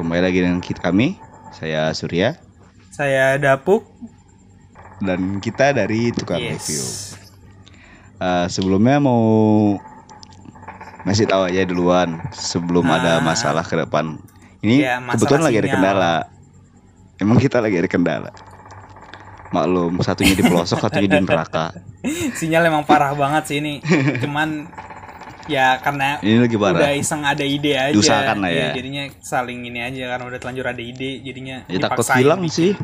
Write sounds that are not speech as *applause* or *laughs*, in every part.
Kembali lagi dengan kita kami. Saya Surya Saya Dapuk. dan kita dari Tukar Yes. Review. Eh, sebelumnya mau ngasih tahu aja duluan sebelum ada Ah. masalah ke depan. Ini Ya, masalah kebetulan lagi ada sinyal. kendala. Emang kita lagi ada kendala. Maklum, satunya di pelosok, satunya di neraka. *laughs* Sinyal emang parah banget sih ini. *laughs* Cuman ya karena Ini lagi udah parah. iseng ada ide aja. Diusahakan lah ya. Jadinya saling ini aja karena udah terlanjur ada ide jadinya Ya takut hilang sih.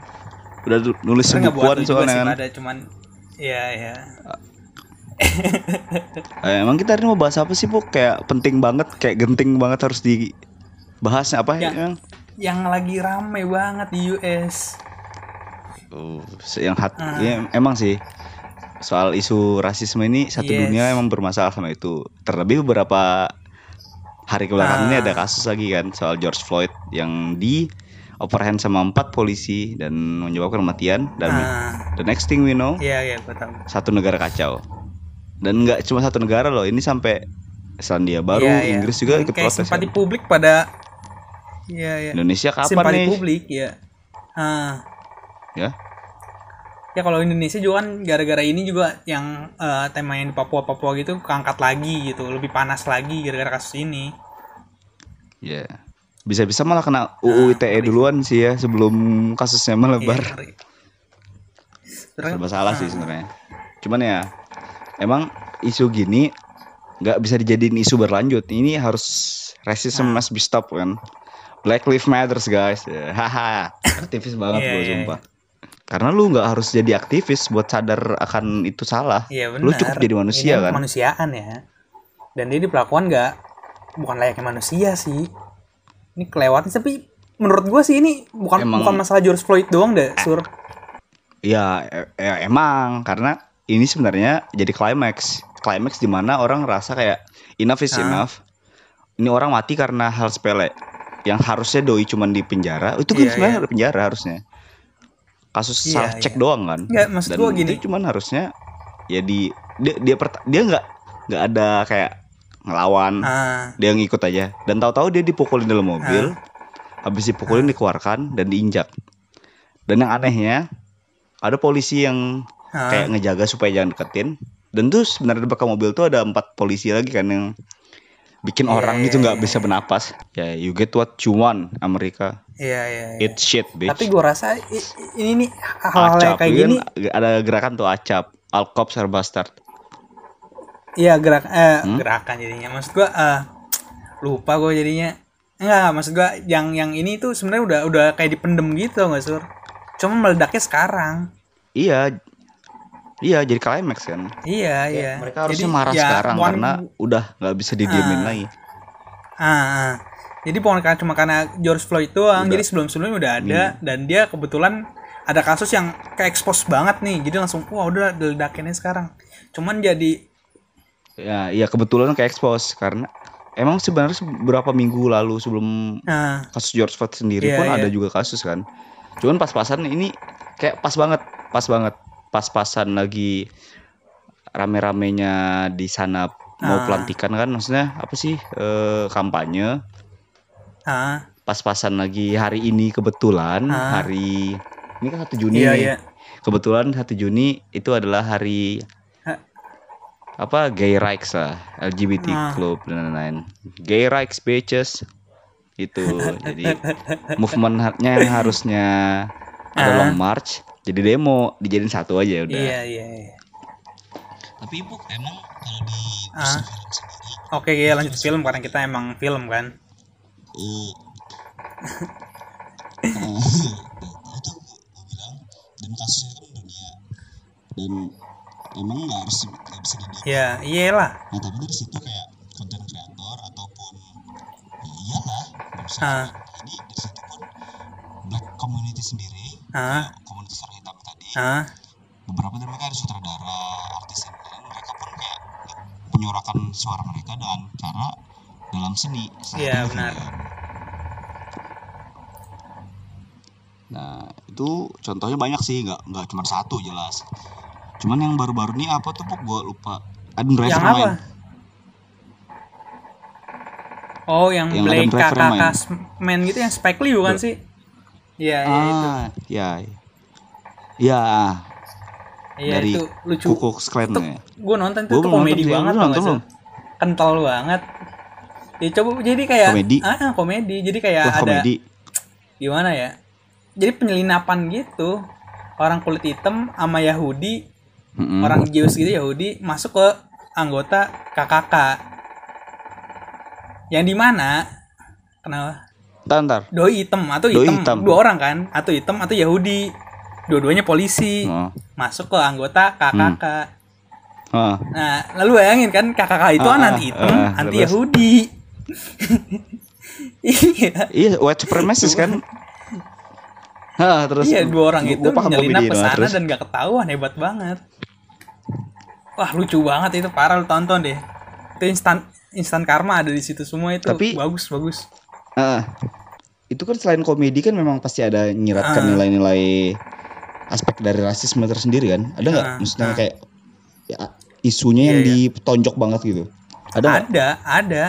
Udah nulis juga soalnya kan. pada cuman ya ya. Eh, emang kita hari ini mau bahas apa sih, Bu? Kayak penting banget, kayak genting banget harus dibahas apa Ya. yang Yang lagi rame banget di US. Oh, yang hat, Ah. ya, emang sih soal isu rasisme ini satu Yes. dunia emang bermasalah sama itu. Terlebih beberapa hari kebelakangan ini Ah. ada kasus lagi kan soal George Floyd yang di overhand sama empat polisi dan menyebabkan kematian dan Ah, the next thing we know iya gue tahu. satu negara kacau. Dan nggak cuma satu negara loh, ini sampai Selandia Baru, Iya, iya. Inggris juga ikut Kayak protes. simpati kan. publik pada Iya iya. Indonesia kapan simpati nih? publik ya. Ah. Ya, Ya kalau Indonesia juga kan gara-gara ini juga yang eh, tema yang di Papua Papua gitu keangkat lagi gitu, lebih panas lagi gara-gara kasus ini. ya. Bisa-bisa malah kena UU ITE duluan sih ya sebelum kasusnya melebar. Iya, ngeri. Terus- serba salah sih sebenarnya. Cuman ya emang isu gini nggak bisa dijadiin isu berlanjut. Ini harus racism Nah. must be stop kan. Black Lives Matters guys. Ya, Haha. *laughs* Aktivis banget Iya, gue iya, sumpah. Karena lu nggak harus jadi aktivis buat sadar akan itu salah. Iya benar. Lu cukup jadi manusia Ini kan. Kemanusiaan ya. Dan dia diperlakukan nggak bukan layaknya manusia sih. Ini kelewatan tapi menurut gua sih ini bukan Emang- bukan masalah George Floyd doang deh, Sur. Iya, e- e- emang karena ini sebenarnya jadi climax. Climax di mana orang rasa kayak enough is Ah. enough. Ini orang mati karena hal sepele. Yang harusnya doi cuman di penjara, itu kan Iya, sebenarnya ada penjara harusnya. Kasus Iya, salah cek iya. doang kan. Nggak, maksud Dan gua gini. itu cuman harusnya ya di dia dia perta- dia nggak nggak ada kayak ngelawan. Ah, Dia ngikut aja dan tahu-tahu dia dipukulin dalam mobil. Habis dipukulin dikeluarkan dan diinjak. Dan yang anehnya ada polisi yang ah. kayak ngejaga supaya jangan deketin dan tuh sebenarnya di belakang mobil tuh ada empat polisi lagi kan yang bikin Iya, orang iya, itu nggak iya. bisa bernapas ya you get what you want Amerika Iya, iya, iya. it shit bitch Tapi gua rasa ini nih hal-hal kayak gini kan? ada gerakan tuh acap all cops are bastard Iya gerak eh Hmm? gerakan jadinya. Maksud gua eh lupa gua jadinya. Enggak, maksud gua yang yang ini tuh sebenarnya udah udah kayak dipendem gitu nggak sur. Cuma meledaknya sekarang. iya iya jadi climax kan Iya Kayak iya. mereka harusnya Jadi, marah ya, sekarang bukan- karena udah nggak bisa didiemin Ah. lagi Ah, ah. Jadi bukan karena cuma karena George Floyd doang. Udah. Jadi sebelum sebelumnya udah ada dan dia kebetulan ada kasus yang ke expose banget nih. Jadi langsung wah udah diledakinnya sekarang. Cuman jadi ya iya kebetulan kayak expose karena emang sebenarnya beberapa minggu lalu sebelum ah kasus George Floyd sendiri Iya, pun iya. ada juga kasus kan. Cuman pas-pasan ini kayak pas banget, pas banget, pas-pasan lagi rame-ramenya di sana mau Ah. pelantikan kan, maksudnya apa sih eh, kampanye. ah Pas-pasan lagi hari ini kebetulan Ah. hari ini kan 1 Juni iya nih. iya. Kebetulan 1 Juni itu adalah hari Ha. apa gay rights lah, LGBT Ah. club dan lain-lain. Gay rights bitches. Itu. jadi *laughs* movementnya yang harusnya ada Ah. long march jadi demo dijadiin satu aja udah. Iya iya. iya. Tapi Ibu emang kalau di Ah. Oke, ya lanjut film karena kita emang film kan. eh, *laughs* itu gue bilang dan kasusnya kan dunia dan emang nggak harus nggak bisa di Ya, iyalah. Nah tapi dari situ kayak konten kreator ataupun ya iyalah nggak bisa. Ah. Jadi dari situ pun black community sendiri, Ah, komunitas beberapa dari mereka ada sutradara, artis dan lain-lain, mereka pun kayak menyuarakan suara mereka dengan cara dalam seni. Iya, *laughs* benar. Nah itu contohnya banyak sih, nggak nggak cuma satu jelas. Cuman yang baru-baru ini apa tuh Puk? Gua lupa. Adam Driver yang main. apa? Oh, yang, Yang Blake kakak main. gitu yang Spike Lee bukan sih? Iya, iya itu. ah ya ya Iya dari itu lucu. Ku Klux Klan Itu ya gue nonton itu Gua komedi nonton banget nonton belum? Kental banget. Ya coba jadi kayak Komedi? Ah, komedi. Jadi kayak Wah, ada komedi gimana ya? Jadi penyelinapan gitu. Orang kulit hitam sama Yahudi, Mm-mm. orang Jews gitu Yahudi masuk ke anggota KKK. Yang di mana? Kenapa? Ntar, ntar. Doi hitam atau Doi hitam, hitam. dua orang kan? Atau hitam atau Yahudi. Dua-duanya polisi. Oh. Masuk ke anggota KKK. Oh. Nah, lalu bayangin kan KKK itu ah, anti hitam, ah, anti? Yahudi. *laughs* iya. Iya, white supremacist kan. Hah, terus Iya, dua orang gua- itu gua komedi ke sana dan gak ketahuan hebat banget. Wah, lucu banget itu parah lu tonton deh. Itu instan instan karma ada di situ semua itu Tapi- bagus bagus. Ah, itu kan selain komedi kan memang pasti ada nyiratkan nilai-nilai aspek dari rasisme tersendiri kan. Ada nggak? Ah, Maksudnya ah. kayak ya, isunya yang Iya, ditonjok banget gitu. Ada? Ada, ada.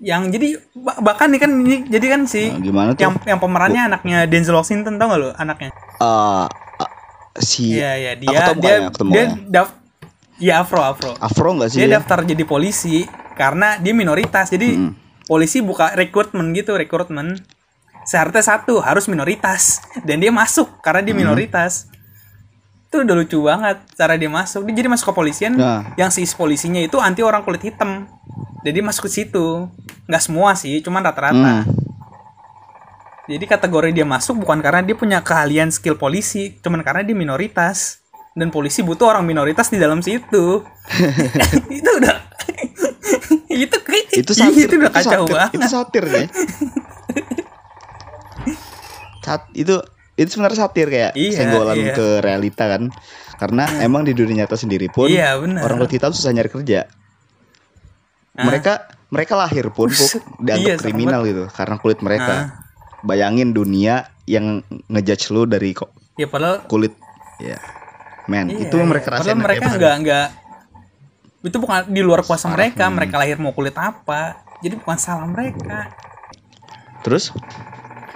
Yang jadi ba- bahkan nih kan ini jadi kan si Nah, gimana tuh? yang yang pemerannya anaknya Denzel Washington tau gak lo anaknya? Ah, ah, si Iya iya Aku dia tahu dia aku tahu dia daf Iya Afro Afro. Afro nggak sih? Dia dia? daftar jadi polisi karena dia minoritas. Jadi Mm. polisi buka rekrutmen gitu, rekrutmen. Syaratnya satu harus minoritas dan dia masuk karena dia minoritas. Itu udah lucu banget cara dia masuk. Dia jadi masuk ke polisian Nah. yang si polisinya itu anti orang kulit hitam. Jadi masuk ke situ. Nggak semua sih, cuman rata-rata. Hmm. Jadi kategori dia masuk bukan karena dia punya keahlian skill polisi, cuman karena dia minoritas. Dan polisi butuh orang minoritas di dalam situ. itu udah itu itu satir itu udah kacau *laughs* satir, banget. itu satir ya Sat, itu itu sebenarnya satir kayak Iya, senggolan iya. ke realita kan karena emang di dunia nyata sendiri pun Iya, orang kulit hitam susah nyari kerja mereka mereka lahir pun. Puk, *laughs* dianggap Iya, kriminal gitu karena kulit mereka Ah. bayangin dunia yang ngejudge lu dari kok Ya padahal kulit ya men iya, itu iya. mereka Padahal rasain mereka kayak nggak nggak itu bukan di luar kuasa mereka, hmm. mereka lahir mau kulit apa. Jadi bukan salah mereka. terus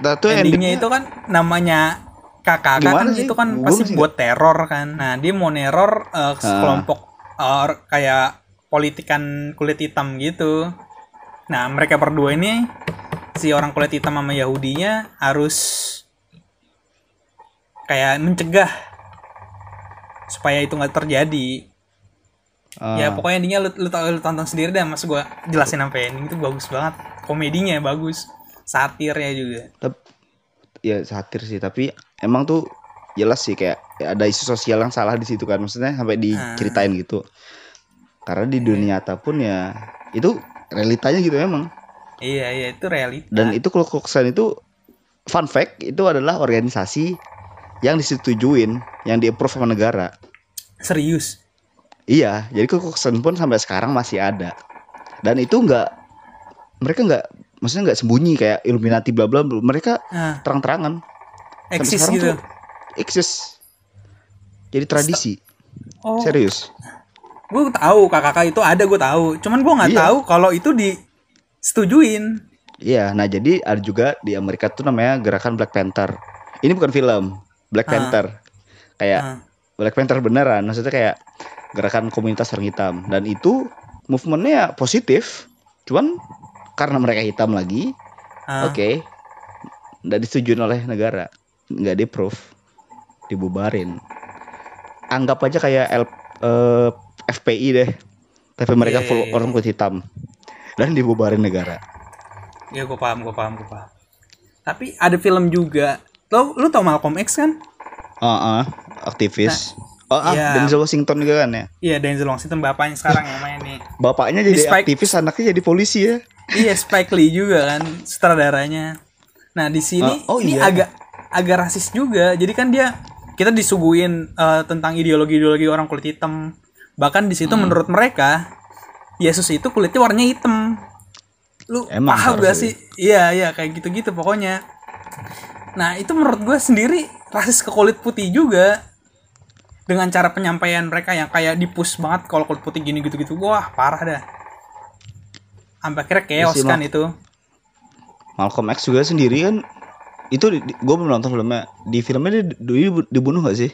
nah, tuh endingnya itu kan namanya Gimana kan sih? itu kan pasti masih buat teror kan. Nah, dia mau neror eh, sekelompok eh, kayak politikan kulit hitam gitu. Nah, mereka berdua ini si orang kulit hitam sama Yahudinya harus kayak mencegah supaya itu nggak terjadi. Ah, Ya pokoknya endingnya lu, lu, lu tonton sendiri deh mas gua jelasin sampai ending itu bagus banget. Komedinya bagus, satirnya juga. tep- ya satir sih tapi emang tuh jelas sih kayak ya ada isu sosial yang salah di situ kan maksudnya sampai diceritain gitu karena di dunia nyata pun ya itu realitanya gitu emang Iya iya itu realita. dan itu Klux Klan itu fun fact itu adalah organisasi yang disetujuin yang di approve sama negara serius. iya jadi Klan pun sampai sekarang masih ada dan itu nggak mereka nggak maksudnya nggak sembunyi kayak Illuminati bla bla bla. mereka Nah, terang-terangan eksis gitu. tuh eksis jadi tradisi Oh, serius gue tahu kakak itu ada gue tahu. Cuman gue nggak Iya. tahu kalau itu disetujuin. iya nah jadi ada juga di Amerika tuh namanya gerakan Black Panther ini bukan film Black Ah. Panther kayak Ah. Black Panther beneran maksudnya kayak gerakan komunitas orang hitam dan itu movementnya positif cuman karena mereka hitam lagi Ah. oke nggak disetujui oleh negara nggak di proof dibubarin anggap aja kayak L, eh, FPI deh tapi mereka Iya, full iya, iya. orang kulit hitam dan dibubarin negara Ya gue paham, gue paham, gue paham. Tapi ada film juga. Lo lu tau Malcolm X kan? Ah, ah, aktivis oh ah iya. Denzel Washington juga kan ya Iya Denzel Washington bapaknya sekarang yang main nih. bapaknya jadi Spike- aktivis anaknya jadi polisi ya iya Spike Lee juga kan sutradaranya. Nah di sini Oh, oh ini iya. agak agak rasis juga. Jadi kan dia kita disuguhin eh, tentang ideologi-ideologi orang kulit hitam. Bahkan di situ Hmm. menurut mereka Yesus itu kulitnya warnanya hitam. Lu Emang paham gak sih? Iya iya kayak gitu-gitu pokoknya. Nah itu menurut gue sendiri rasis ke kulit putih juga dengan cara penyampaian mereka yang kayak dipus banget kalau kulit putih gini gitu-gitu wah parah dah. Sampai akhirnya chaos Iya sih, kan itu. Malcolm X juga sendiri kan itu gue belum nonton filmnya. Di filmnya dia doi dibunuh gak sih?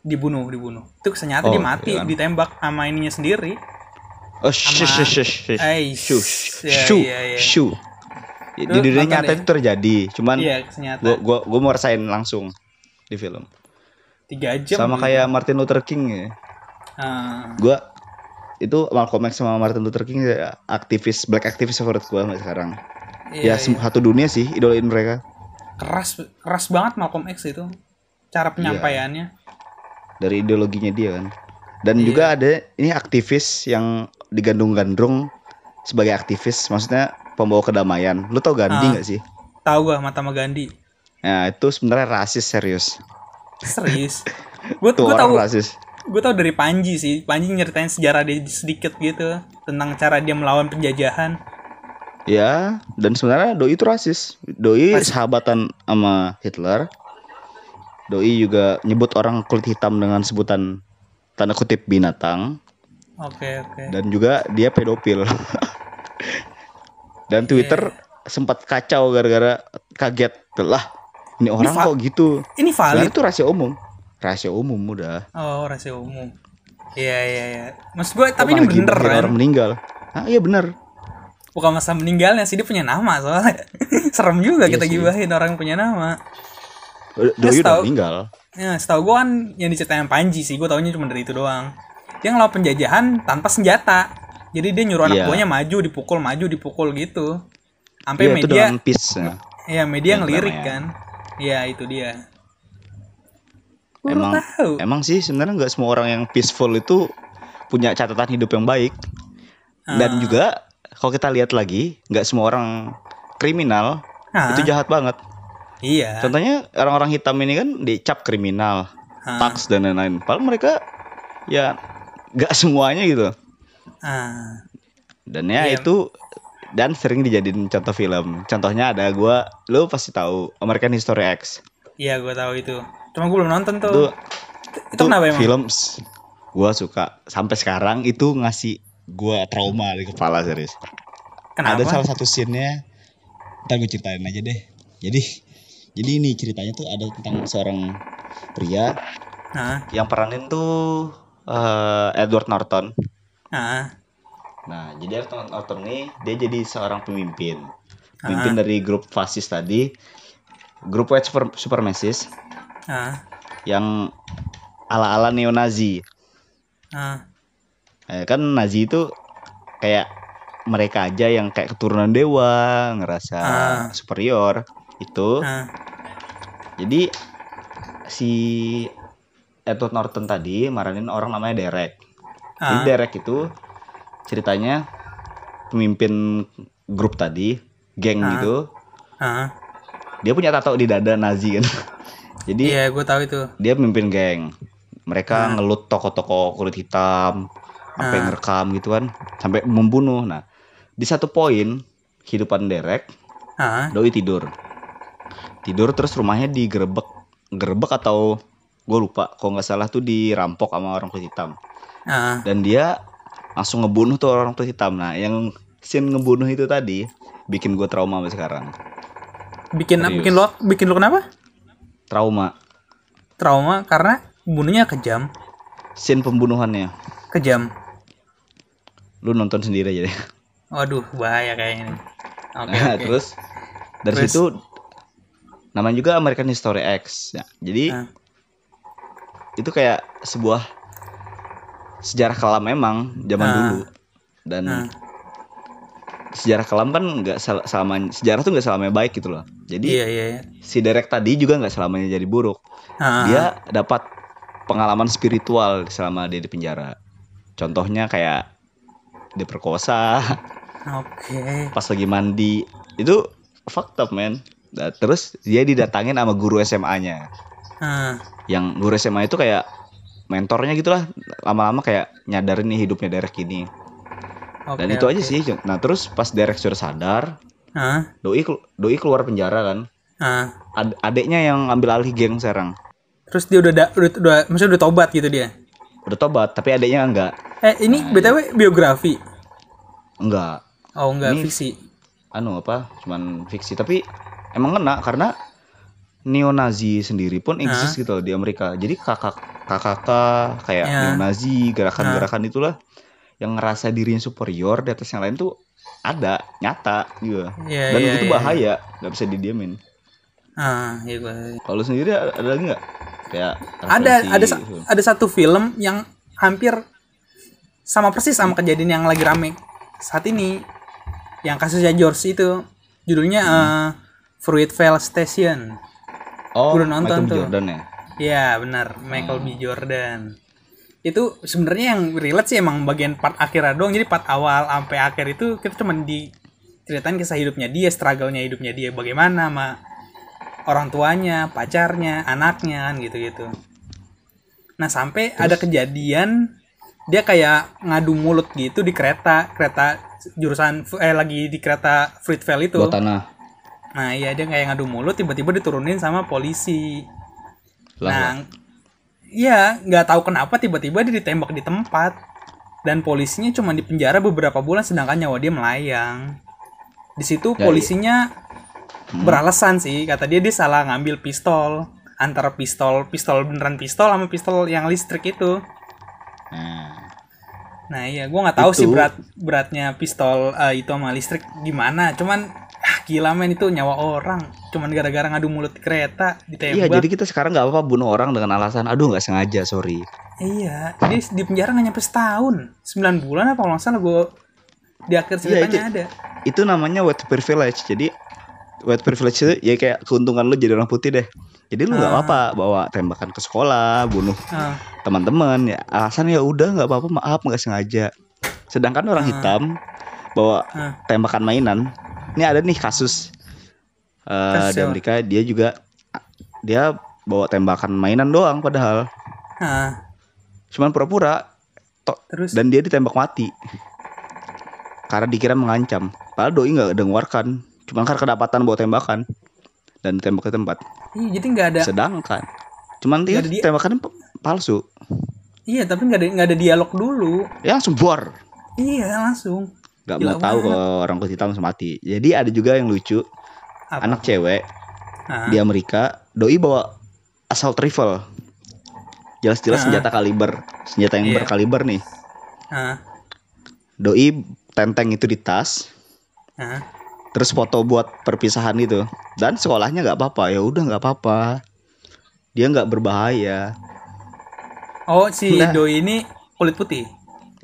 Dibunuh dibunuh. Itu ternyata Oh, dia mati iya kan. ditembak sama ininya sendiri. Oh shush shush shush shush. Di dunia nyata itu terjadi cuman iya gue gua gua mau rasain langsung di film tiga jam sama gitu. kayak Martin Luther King ya. Ah, gue itu Malcolm X sama Martin Luther King ya, aktivis black aktivis favorit gue sampai sekarang. Iya, ya sem- satu dunia sih idolain mereka. Keras keras banget Malcolm X itu cara penyampaiannya. Dari ideologinya dia kan. Dan Iya. juga ada ini aktivis yang digandung-gandrung sebagai aktivis maksudnya pembawa kedamaian. Lu tau Gandhi Ah. nggak sih? Tahu gak Mahatma Gandhi. Nah itu sebenarnya rasis serius serius? Gue tuh gue tahu rasis. gue tahu dari Panji sih. Panji nyeritain sejarah dia sedikit gitu tentang cara dia melawan penjajahan. Ya dan sebenarnya doi itu rasis. Doi Rasis. sahabatan sama Hitler. Doi juga nyebut orang kulit hitam dengan sebutan tanda kutip binatang. Oke oke. Dan juga dia pedofil. *laughs* dan Twitter Iya. sempat kacau gara-gara kaget. Lah ini orang val- kok gitu. ini valid itu rahasia umum. Rahasia umum udah. oh rahasia umum iya iya iya maksud gue tapi ini bener gibahin kan orang meninggal. Ah iya bener. bukan masa meninggalnya sih dia punya nama soalnya *laughs* serem juga Iya kita sih. gibahin orang yang punya nama Doi Terus udah meninggal. Ya, setahu gue kan yang diceritain Panji sih, gue taunya cuma dari itu doang. Dia ngelawan penjajahan tanpa senjata. Jadi dia nyuruh anak Iya. buahnya maju, dipukul, maju, dipukul gitu. Sampai itu media, dengan peace. ya. ya media Yang ngelirik namanya. kan. Iya itu dia. Emang tahu. emang sih sebenarnya nggak semua orang yang peaceful itu punya catatan hidup yang baik. Dan Ah. juga kalau kita lihat lagi, nggak semua orang kriminal Ah, itu jahat banget. Iya. Contohnya orang-orang hitam ini kan dicap kriminal, Ah, tax dan lain-lain. Padahal mereka ya nggak semuanya gitu. ah. Dan ya Iya. itu dan sering dijadiin contoh film. Contohnya ada gua, lu pasti tahu American History X. Iya gue tahu itu. Cuma gue belum nonton Itu tuh. Itu, kenapa emang? film gua suka sampai sekarang itu ngasih gua trauma di kepala serius. Kenapa? Ada salah satu scene-nya Ntar gue ceritain aja deh Jadi Jadi ini ceritanya tuh ada tentang seorang pria Nah, Yang peranin tuh eh, Edward Norton nah, Nah jadi Edward Norton nih Dia jadi seorang pemimpin Ah. Pemimpin dari grup fasis tadi Grup white super, supremacist nah, Yang ala-ala neo-Nazi nah. Eh, Kan Nazi itu Kayak mereka aja yang kayak keturunan dewa Ngerasa Ah. superior Itu nah. Jadi si Edward Norton tadi maranin orang namanya Derek. Jadi Ah. Derek itu ceritanya pemimpin grup tadi, geng Ah. gitu. Ah. Dia punya tato di dada Nazi kan. *laughs* Jadi Iya, gue tahu itu. dia pemimpin geng. Mereka Ah. ngelut toko-toko kulit hitam, sampai Ah. ngerekam gitu kan, sampai membunuh. Nah, di satu poin kehidupan Derek, Ah. Doi tidur. Tidur terus rumahnya digerebek, gerebek atau gue lupa, kalau nggak salah tuh dirampok sama orang kulit hitam. Ah. Dan dia langsung ngebunuh tuh orang kulit hitam. Nah, yang scene ngebunuh itu tadi bikin gue trauma sampai sekarang. Bikin Serius. bikin lo bikin lo kenapa? Trauma. Trauma karena bunuhnya kejam. Scene pembunuhannya. Kejam. Lu nonton sendiri aja deh. Waduh, bahaya kayaknya. nih. Oke, Nah, oke. terus dari Terus? situ namanya juga American History X. Ya, jadi Ah. itu kayak sebuah sejarah kelam memang zaman Ah. dulu dan Ah. sejarah kelam kan nggak sel- selama sejarah tuh nggak selamanya baik gitu loh jadi Iya, iya, iya. si Derek tadi juga nggak selamanya jadi buruk Ah. dia dapat pengalaman spiritual selama dia di penjara contohnya kayak diperkosa Oke. pas lagi mandi itu fucked up man Nah, terus dia didatangin sama guru SMA-nya Ah. yang guru SMA itu kayak mentornya gitulah lama-lama kayak nyadarin nih hidupnya Derek ini Oke. dan itu aja oke. sih nah terus pas Derek sudah sadar Ah. doi doi keluar penjara kan Ah. Ad- adeknya yang ambil alih geng sekarang Terus dia udah da, udah, udah maksudnya udah tobat gitu dia. udah tobat tapi adeknya enggak Eh, ini Nah, BTW biografi. enggak Oh enggak Ini- fiksi. anu apa cuman fiksi tapi emang kena karena neo-Nazi sendiri pun eksis gitu loh di Amerika jadi kakak KKK kayak Ya. neo-Nazi gerakan-gerakan itulah yang ngerasa dirinya superior di atas yang lain tuh ada nyata gitu Iya dan iya, itu iya. bahaya nggak bisa didiemin Ah, iya gua. kalau sendiri ada, ada lagi nggak kayak Ada ada gitu? ada satu film yang hampir sama persis sama kejadian yang lagi rame saat ini. Yang kasusnya George itu judulnya Hmm. eh, Fruitvale Station. Oh udah nonton Michael tuh. Jordan ya Iya benar Michael B Jordan. Itu sebenarnya yang relate sih emang bagian part akhirnya doang. Jadi part awal sampai akhir itu kita cuma diceritain kisah hidupnya dia, struggle-nya hidupnya dia bagaimana sama orang tuanya, pacarnya, anaknya kan gitu-gitu. Nah, sampai ada kejadian dia kayak ngadu mulut gitu di kereta, kereta jurusan eh lagi di kereta Fruitvale itu. buat tanah Nah, iya dia kayak ngadu mulut tiba-tiba diturunin sama polisi. lah Nah, iya nggak tahu kenapa tiba-tiba dia ditembak di tempat dan polisinya cuma di penjara beberapa bulan sedangkan nyawa dia melayang. Di situ Ya, polisinya Hmm. beralasan sih kata dia dia salah ngambil pistol antara pistol pistol beneran pistol sama pistol yang listrik itu. nah, Nah iya, gua nggak tahu sih Itu- berat beratnya pistol eh, itu sama listrik gimana. Cuman gila men itu nyawa orang. Cuman gara-gara ngadu mulut di kereta ditembak. iya jadi kita sekarang nggak apa-apa bunuh orang dengan alasan aduh nggak sengaja sorry Iya, dia di penjara nggak nyampe setahun, 9 bulan apa kalau nggak salah gue di akhir Iya, ceritanya itu- ada. itu namanya white privilege jadi white privilege itu ya kayak keuntungan lu jadi orang putih deh jadi lu nggak Ah. apa-apa bawa tembakan ke sekolah bunuh Ah, teman-teman ya alasan ya udah nggak apa-apa maaf nggak sengaja sedangkan orang Ah. hitam bawa tembakan mainan ini ada nih kasus Kasus di? Amerika dia juga dia bawa tembakan mainan doang padahal ah. cuman pura-pura Terus, dan dia ditembak mati karena dikira mengancam padahal doi nggak dengarkan cuman karena kedapatan bawa tembakan dan ditembak ke tempat iya, jadi nggak ada, sedangkan cuman dia p- palsu iya tapi nggak ada nggak ada dialog dulu. ya langsung bor Iya langsung. Nggak Gila mau tahu kalau orang kulit hitam langsung mati. Jadi ada juga yang lucu. Apa? anak cewek Ah, di Amerika doi bawa assault rifle. Jelas-jelas senjata kaliber. Senjata yang Iya. berkaliber nih. Ah, doi tenteng itu di tas ah. terus foto buat perpisahan itu dan sekolahnya nggak apa-apa. Ya udah nggak apa-apa. Dia nggak berbahaya. Oh si Nah. Doi ini kulit putih.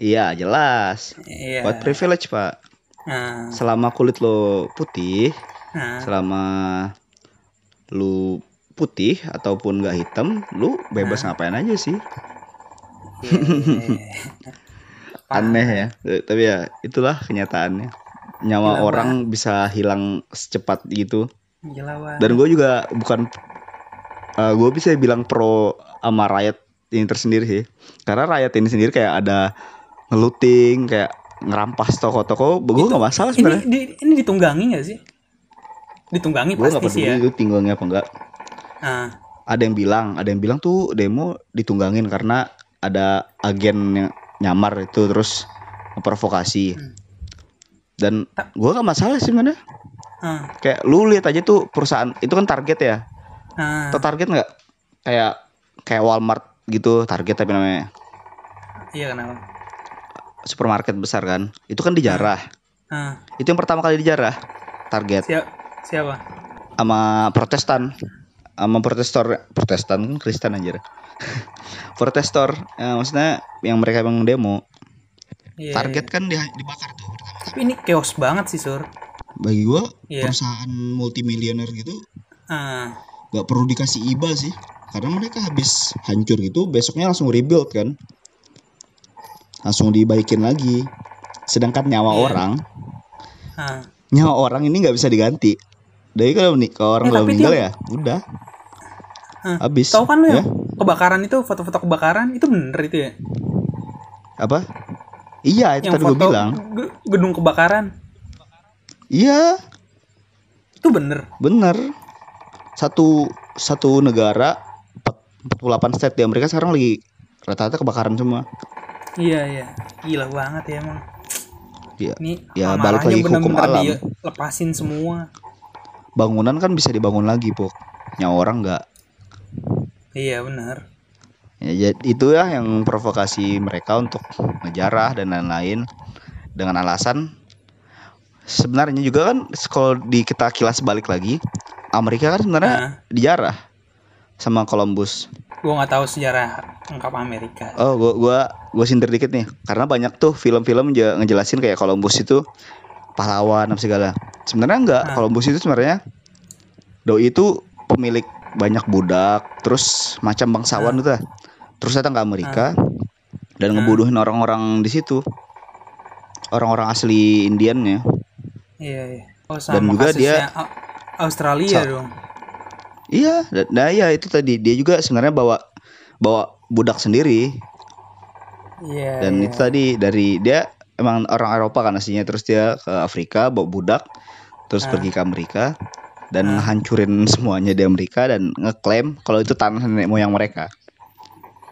Iya jelas. Iya. buat privilege pak. Ah, selama kulit lo putih ah. selama lu putih ataupun nggak hitam lu bebas ngapain aja sih? Iya. *laughs* aneh ya. Eh, tapi ya itulah kenyataannya. Nyawa Gila, orang bisa hilang secepat gitu. Gila dan gue juga bukan gue bisa bilang pro sama rakyat ini tersendiri sih. Karena rakyat ini sendiri kayak ada ngeluting kayak ngerampas toko-toko gue nggak masalah ini sebenarnya di, ini ditunggangi nggak sih? Ditunggangi gue nggak pasti sih ya. itu tinggalnya apa enggak Ah, ada yang bilang ada yang bilang tuh demo ditunggangin karena ada agen yang nyamar itu terus memprovokasi Hmm. dan gue gak masalah sih sebenarnya ah, kayak lu lihat aja tuh perusahaan itu kan target ya ah. atau target nggak kayak kayak Walmart gitu target tapi namanya Iya kenapa? Supermarket besar kan itu kan dijarah Ah, itu yang pertama kali dijarah target. Siap, siapa? sama Protestan. Sama Protestor Protestan kan Kristen anjir. *laughs* Protestor ya, maksudnya yang mereka emang demo. Iya, target iya. kan di- dibakar tuh pertama Tapi ini chaos banget sih sur. bagi gua Iya. perusahaan multimilioner gitu Ah, nggak perlu dikasih iba sih. Karena mereka habis hancur gitu besoknya langsung rebuild kan langsung dibaikin lagi. Sedangkan nyawa Iya. orang ah. nyawa orang ini nggak bisa diganti. Dari kalau nih kalau orang Eh, udah meninggal dia- ya udah. Ah, habis. Tahu kan lu ya yang kebakaran itu foto-foto kebakaran itu bener itu ya? apa? Iya itu Yang tadi gue bilang. ge- gedung kebakaran. Iya. Itu bener. bener. Satu satu negara empat- 48 state di Amerika sekarang lagi rata-rata kebakaran semua Iya iya, gila banget ya emang. Ya, Ini ya balik lagi ke hukum bener-bener alam. lepasin semua. Bangunan kan bisa dibangun lagi, Pok. Nyawa orang nggak. Iya benar. Ya, jadi itu ya yang provokasi mereka untuk ngejarah dan lain-lain dengan alasan sebenarnya juga kan kalau di kita kilas balik lagi Amerika kan sebenarnya Nah. dijarah sama Columbus. Gua nggak tahu sejarah lengkap Amerika. Oh, gua gua gua sindir dikit nih karena banyak tuh film-film je- ngejelasin kayak Columbus itu pahlawan apa segala. Sebenarnya enggak, Ah. Columbus itu sebenarnya doi itu pemilik banyak budak, terus macam bangsawan itu lah. Terus datang ke Amerika dan Ah. ngebunuhin orang-orang di situ. Orang-orang asli Indiannya. Iya, iya. Oh, sama Dan juga dia- Australia Sa- dong. Iya, nah ya itu tadi dia juga sebenarnya bawa bawa budak sendiri Iya. dan iya. itu tadi dari dia emang orang Eropa kan aslinya terus dia ke Afrika bawa budak terus Ah. pergi ke Amerika dan hancurin semuanya di Amerika dan ngeklaim kalau itu tanah nenek moyang mereka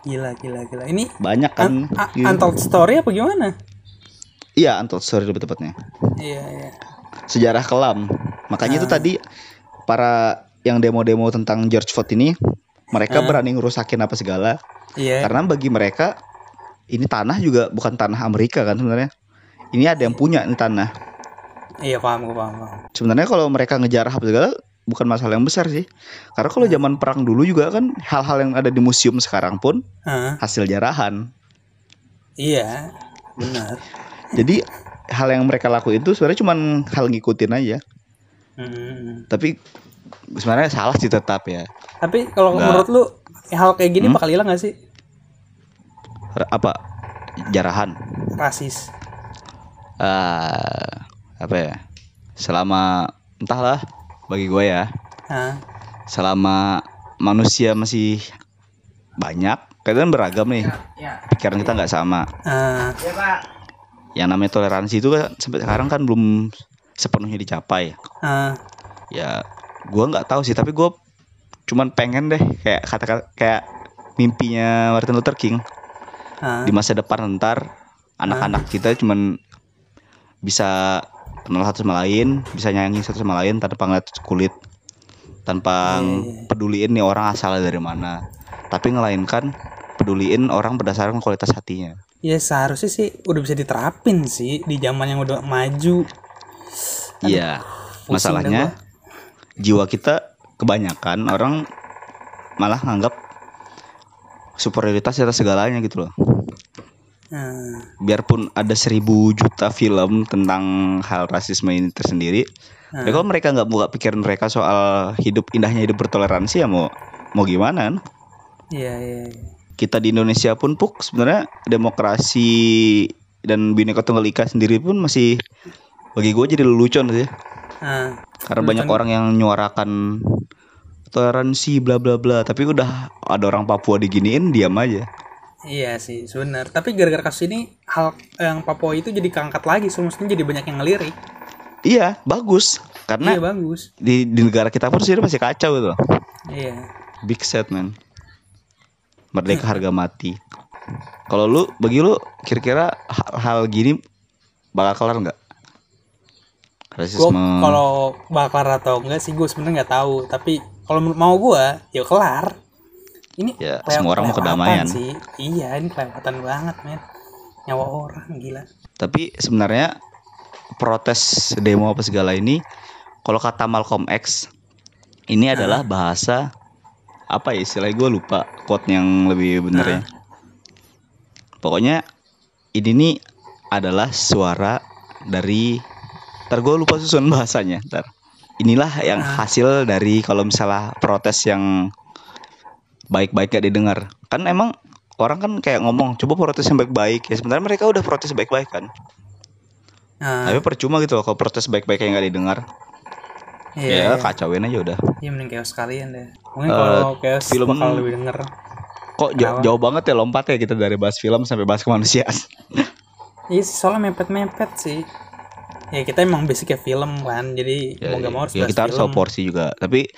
Gila, gila, gila. Ini banyak kan un- a- gitu. untold story apa gimana? iya untold story lebih tepatnya Iya, iya. sejarah kelam makanya itu Ah. tadi para yang demo-demo tentang George Floyd ini mereka Ah. berani ngerusakin apa segala Iya. karena bagi mereka ini tanah juga bukan tanah Amerika kan sebenarnya ini ada yang punya ini tanah Iya, paham, paham, paham. sebenarnya kalau mereka ngejarah apa segala bukan masalah yang besar sih karena kalau zaman perang dulu juga kan hal-hal yang ada di museum sekarang pun Hah? hasil jarahan Iya, benar. jadi hal yang mereka lakuin itu sebenarnya cuma hal ngikutin aja Hmm. tapi sebenarnya salah sih tetap ya. Tapi kalau Nggak. menurut lu hal kayak gini Hmm? bakal hilang gak sih? R- apa? Jarahan. Rasis. eh apa ya? Selama entahlah bagi gue ya. Hah? selama manusia masih banyak kadang beragam nih. Pikiran kita nggak sama. Ah, yang namanya toleransi itu kan sampai sekarang kan belum sepenuhnya dicapai. Ah, ya gua nggak tahu sih tapi gue cuman pengen deh kayak kata kayak mimpinya Martin Luther King ah. di masa depan ntar anak-anak kita cuman bisa kenal satu sama lain bisa nyanyi satu sama lain tanpa ngeliat kulit tanpa Iya, iya. peduliin nih orang asalnya dari mana tapi ngelainkan peduliin orang berdasarkan kualitas hatinya Ya seharusnya sih udah bisa diterapin sih di zaman yang udah maju. iya masalahnya jiwa kita kebanyakan orang malah nganggap superioritas atas segalanya gitu loh Nah, biarpun ada seribu juta film tentang hal rasisme ini tersendiri Hmm. ya kalau mereka nggak buka pikiran mereka soal hidup indahnya hidup bertoleransi ya mau mau gimana kan iya iya. iya. kita di Indonesia pun puk sebenarnya demokrasi dan bineka tunggal ika sendiri pun masih bagi gue jadi lelucon sih Nah, karena banyak orang yang menyuarakan toleransi bla bla bla tapi udah ada orang Papua diginiin diam aja iya sih sebenar. Tapi gara-gara kasus ini hal yang Papua itu jadi keangkat lagi, so, maksudnya jadi banyak yang ngelirik. iya bagus iya karena bagus. di, di negara kita pun sih masih kacau gitu. Iya. Big set man. Merdeka harga mati. Kalau lu bagi lu kira-kira hal, hal gini bakal kelar nggak? Rasisme. kalau bakal atau enggak sih gue sebenarnya nggak tahu. Tapi kalau mau gue ya kelar. Ini Ya, semua orang mau kedamaian. sih. Iya ini kelewatan banget men. Nyawa orang gila. Tapi sebenarnya protes demo apa segala ini kalau kata Malcolm X ini adalah bahasa apa ya istilahnya gue lupa quote yang lebih benernya. Pokoknya ini nih adalah suara dari ntar gue lupa susun *laughs* bahasanya ntar. Inilah yang hasil dari kalau misalnya protes yang baik-baik gak didengar. Kan emang orang kan kayak ngomong coba protes yang baik-baik ya sebenarnya mereka udah protes baik-baik kan. Nah, Tapi percuma gitu loh kalau protes baik-baik yang nggak didengar. iya, ya kacauin aja udah. Iya mending chaos sekalian deh. Mungkin Eh, kalau chaos film- bakal lebih denger. Kok jauh, jauh banget ya lompat ya kita dari bahas film sampai bahas kemanusiaan. Iya soalnya mepet-mepet sih. Ya kita emang basicnya film kan, jadi mau gak mau harus ya kita harus tahu porsi juga. Tapi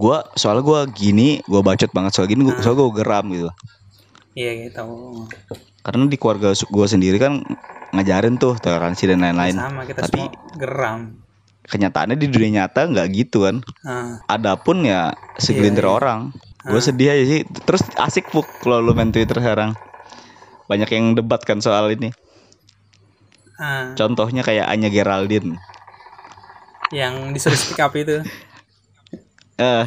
gua soalnya gua gini, gua bacot banget soal gini, gua, soalnya gua geram gitu. Iya gitu. Karena di keluarga gua sendiri kan ngajarin tuh toleransi dan lain-lain. sama kita Tapi semua geram kenyataannya di dunia nyata nggak gitu kan. Ah, Adapun ya segelintir Iya, iya. orang. Gue Ah. sedih aja sih. Terus asik puk kalau lu main Twitter sekarang. Banyak yang debat kan soal ini. Ah, Contohnya kayak Anya Geraldine. yang disuruh speak up itu *laughs* Eh,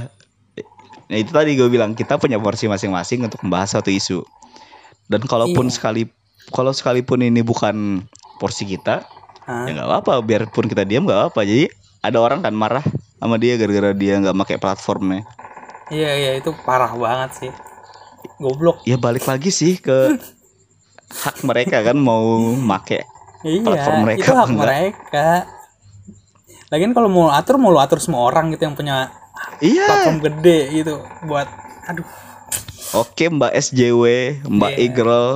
nah itu tadi gue bilang kita punya porsi masing-masing untuk membahas satu isu. Dan kalaupun Iya. sekali kalau sekalipun ini bukan porsi kita, Ah, ya nggak apa-apa. Biarpun kita diam nggak apa. Jadi ada orang kan marah sama dia gara-gara dia nggak pakai platformnya. iya iya itu parah banget sih goblok Ya balik lagi sih ke *laughs* hak mereka kan mau make iya Platform mereka itu hak enggak? mereka lagian kalau mau atur mau lu atur semua orang gitu yang punya Iya. platform gede gitu buat aduh Oke Mbak SJW, Mbak Iya. Igrel,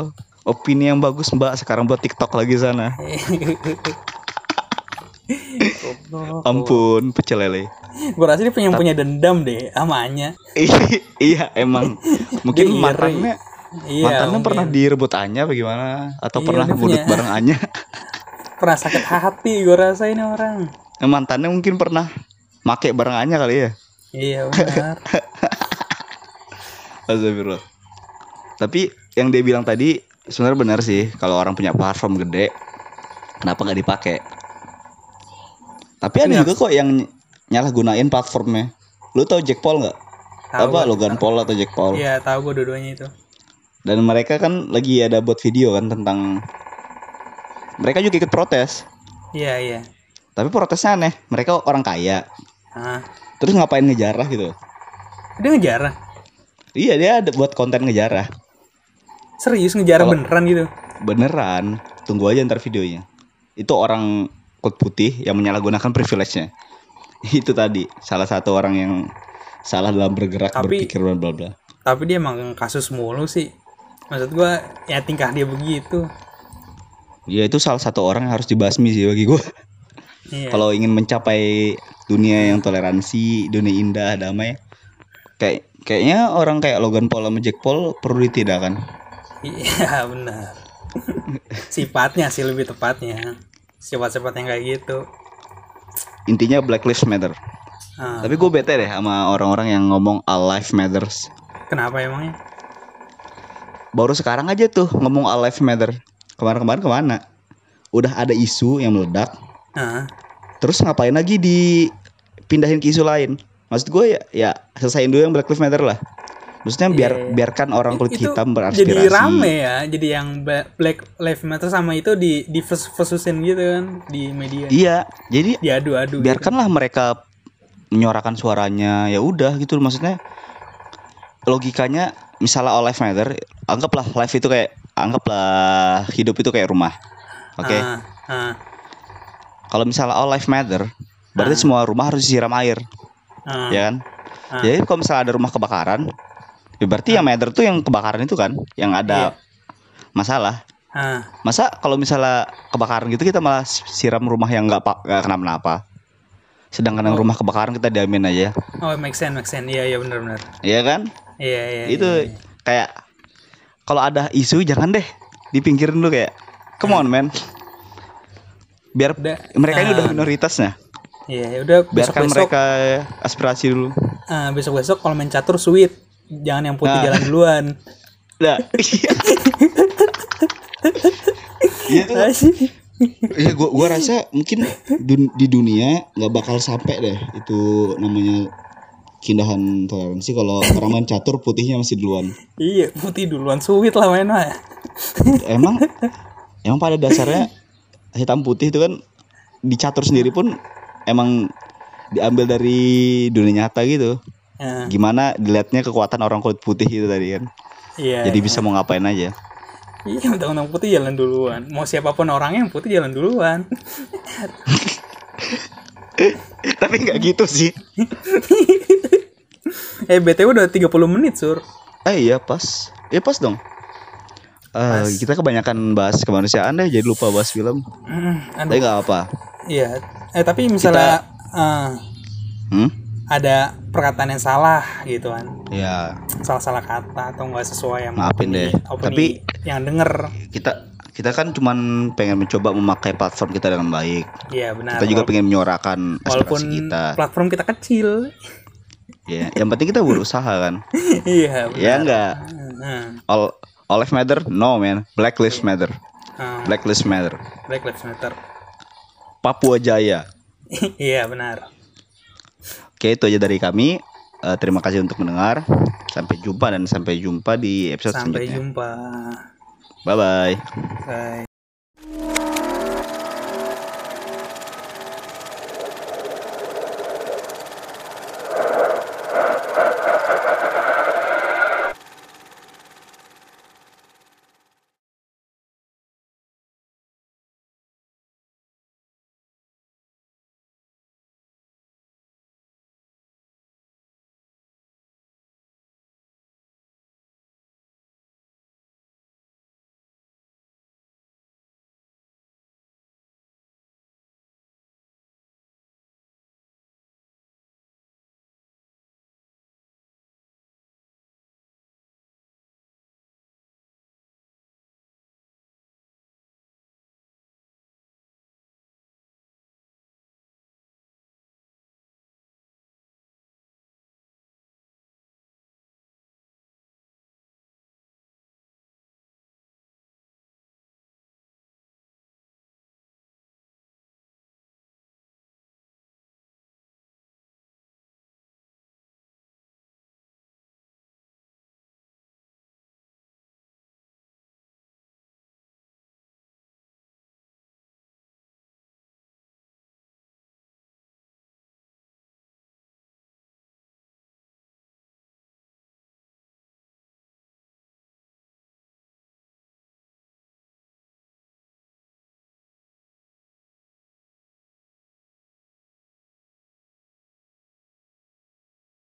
opini yang bagus Mbak. Sekarang buat TikTok lagi sana. *laughs* Ampun, pecel lele. gue rasa dia punya punya dendam deh sama Anya *laughs* iya emang. Mungkin iri. mantannya iya mantannya mungkin. pernah direbut Anya bagaimana? Atau Iya, pernah punya- bareng Anya? *laughs* pernah sakit hati gue rasa ini orang mantannya mungkin pernah make bareng Anya kali ya. iya *laughs* benar Astagfirullah. Tapi yang dia bilang tadi sebenarnya benar sih kalau orang punya platform gede kenapa nggak dipakai? Tapi ada juga kok yang ny- nyalahgunain platformnya. Lu tau Jack Paul nggak? Apa. Logan Paul atau Jack Paul? iya tahu gue dua-duanya itu Dan mereka kan lagi ada buat video kan tentang mereka juga ikut protes. iya iya Tapi protesnya aneh. Mereka orang kaya. ah Terus ngapain ngejarah gitu? dia ngejar Iya dia ada buat konten ngejarah. serius ngejar Kalau- beneran gitu Beneran. Tunggu aja ntar videonya. Itu orang kulit putih yang menyalahgunakan privilege-nya. *laughs* Itu tadi salah satu orang yang salah dalam bergerak, Tapi- berpikir dan bla bla. tapi dia emang kasus mulu sih maksud gue ya tingkah dia begitu Ya itu salah satu orang yang harus dibasmi sih bagi gua. iya Kalau ingin mencapai dunia yang toleransi, dunia indah, damai, kayak kayaknya orang kayak Logan Paul sama Jack Paul perlu ditidakkan. iya *laughs* benar sifatnya sih lebih tepatnya sifat-sifat yang kayak gitu Intinya Black Lives Matter. Ah, Tapi gue bete deh sama orang-orang yang ngomong All Life Matters. kenapa emangnya Baru sekarang aja tuh ngomong All Life Matter. Kemarin-kemarin ke mana? Udah ada isu yang meledak. ah Terus ngapain lagi dipindahin ke isu lain? Maksud gue ya, ya selesaiin dulu yang Black Lives Matter lah. Maksudnya biar Iya. biarkan orang kulit itu hitam beraspirasi. jadi rame ya jadi yang Bla- Black Lives Matter sama itu di di versusin gitu kan di media Iya, jadi diadu-adu gitu. biarkanlah mereka menyuarakan suaranya. Ya udah gitu maksudnya. Logikanya misalnya all life matter, anggaplah life itu kayak anggaplah hidup itu kayak rumah. Oke. Ah, ah, Kalau misalnya all life matter, berarti semua rumah harus disiram air, ah. ya kan? Ah. Jadi kalau misalnya ada rumah kebakaran, ya berarti yang matter tuh yang kebakaran itu kan, yang ada masalah. Ah, Masa kalau misalnya kebakaran gitu kita malah siram rumah yang nggak pa- nggak kenapa-napa. Sedangkan yang Oh. rumah kebakaran kita diamin aja, oh make sense make sense iya iya benar benar Iya kan? Iya iya itu iya, iya. kayak kalau ada isu jangan deh dipinggirin dulu kayak, come on man. Biar Udah, mereka ini ah. udah minoritasnya, iya ya udah besok biarkan besok mereka aspirasi dulu. besok besok kalau main catur sweet jangan yang putih Nah. jalan duluan Nah, *laughs* iya. Iya tuh. Iya gua gua rasa mungkin dun- di dunia nggak bakal sampai deh itu namanya keindahan toleransi kalau orang main catur putihnya masih duluan. iya putih duluan sweet lah main mah Emang emang pada dasarnya hitam putih itu kan di catur sendiri pun emang diambil dari dunia nyata gitu. Ah, Gimana dilihatnya kekuatan orang kulit putih itu tadi kan. iya Jadi iya. bisa mau ngapain aja. iya undang-undang putih jalan duluan mau siapa pun orangnya yang putih jalan duluan *laughs* *laughs* Tapi nggak gitu sih. *laughs* eh btw udah 30 menit sur Eh iya pas Iya pas dong Pas. Kita kebanyakan bahas kemanusiaan deh Jadi lupa bahas film aduh. Tapi gak apa iya eh tapi misalnya eh, hmm? ada perkataan yang salah gitu kan Ya salah-salah kata atau nggak sesuai sama Maafin opini- deh. opini Tapi- yang denger kita kita kan cuman pengen mencoba memakai platform kita dengan baik. Iya benar. Kita juga pengen menyuarakan aspirasi kita. platform kita kecil. Ya, yang penting kita berusaha kan. *laughs* iya. Benar. ya enggak. Nah, All all lives matter? No man. Black lives matter. ah, Black lives matter. Black Lives Matter. Papua Jaya. *laughs* iya benar. Oke, itu aja dari kami. Eh, terima kasih untuk mendengar. Sampai jumpa dan sampai jumpa di episode Sampai selanjutnya. jumpa. Bye bye. Bye.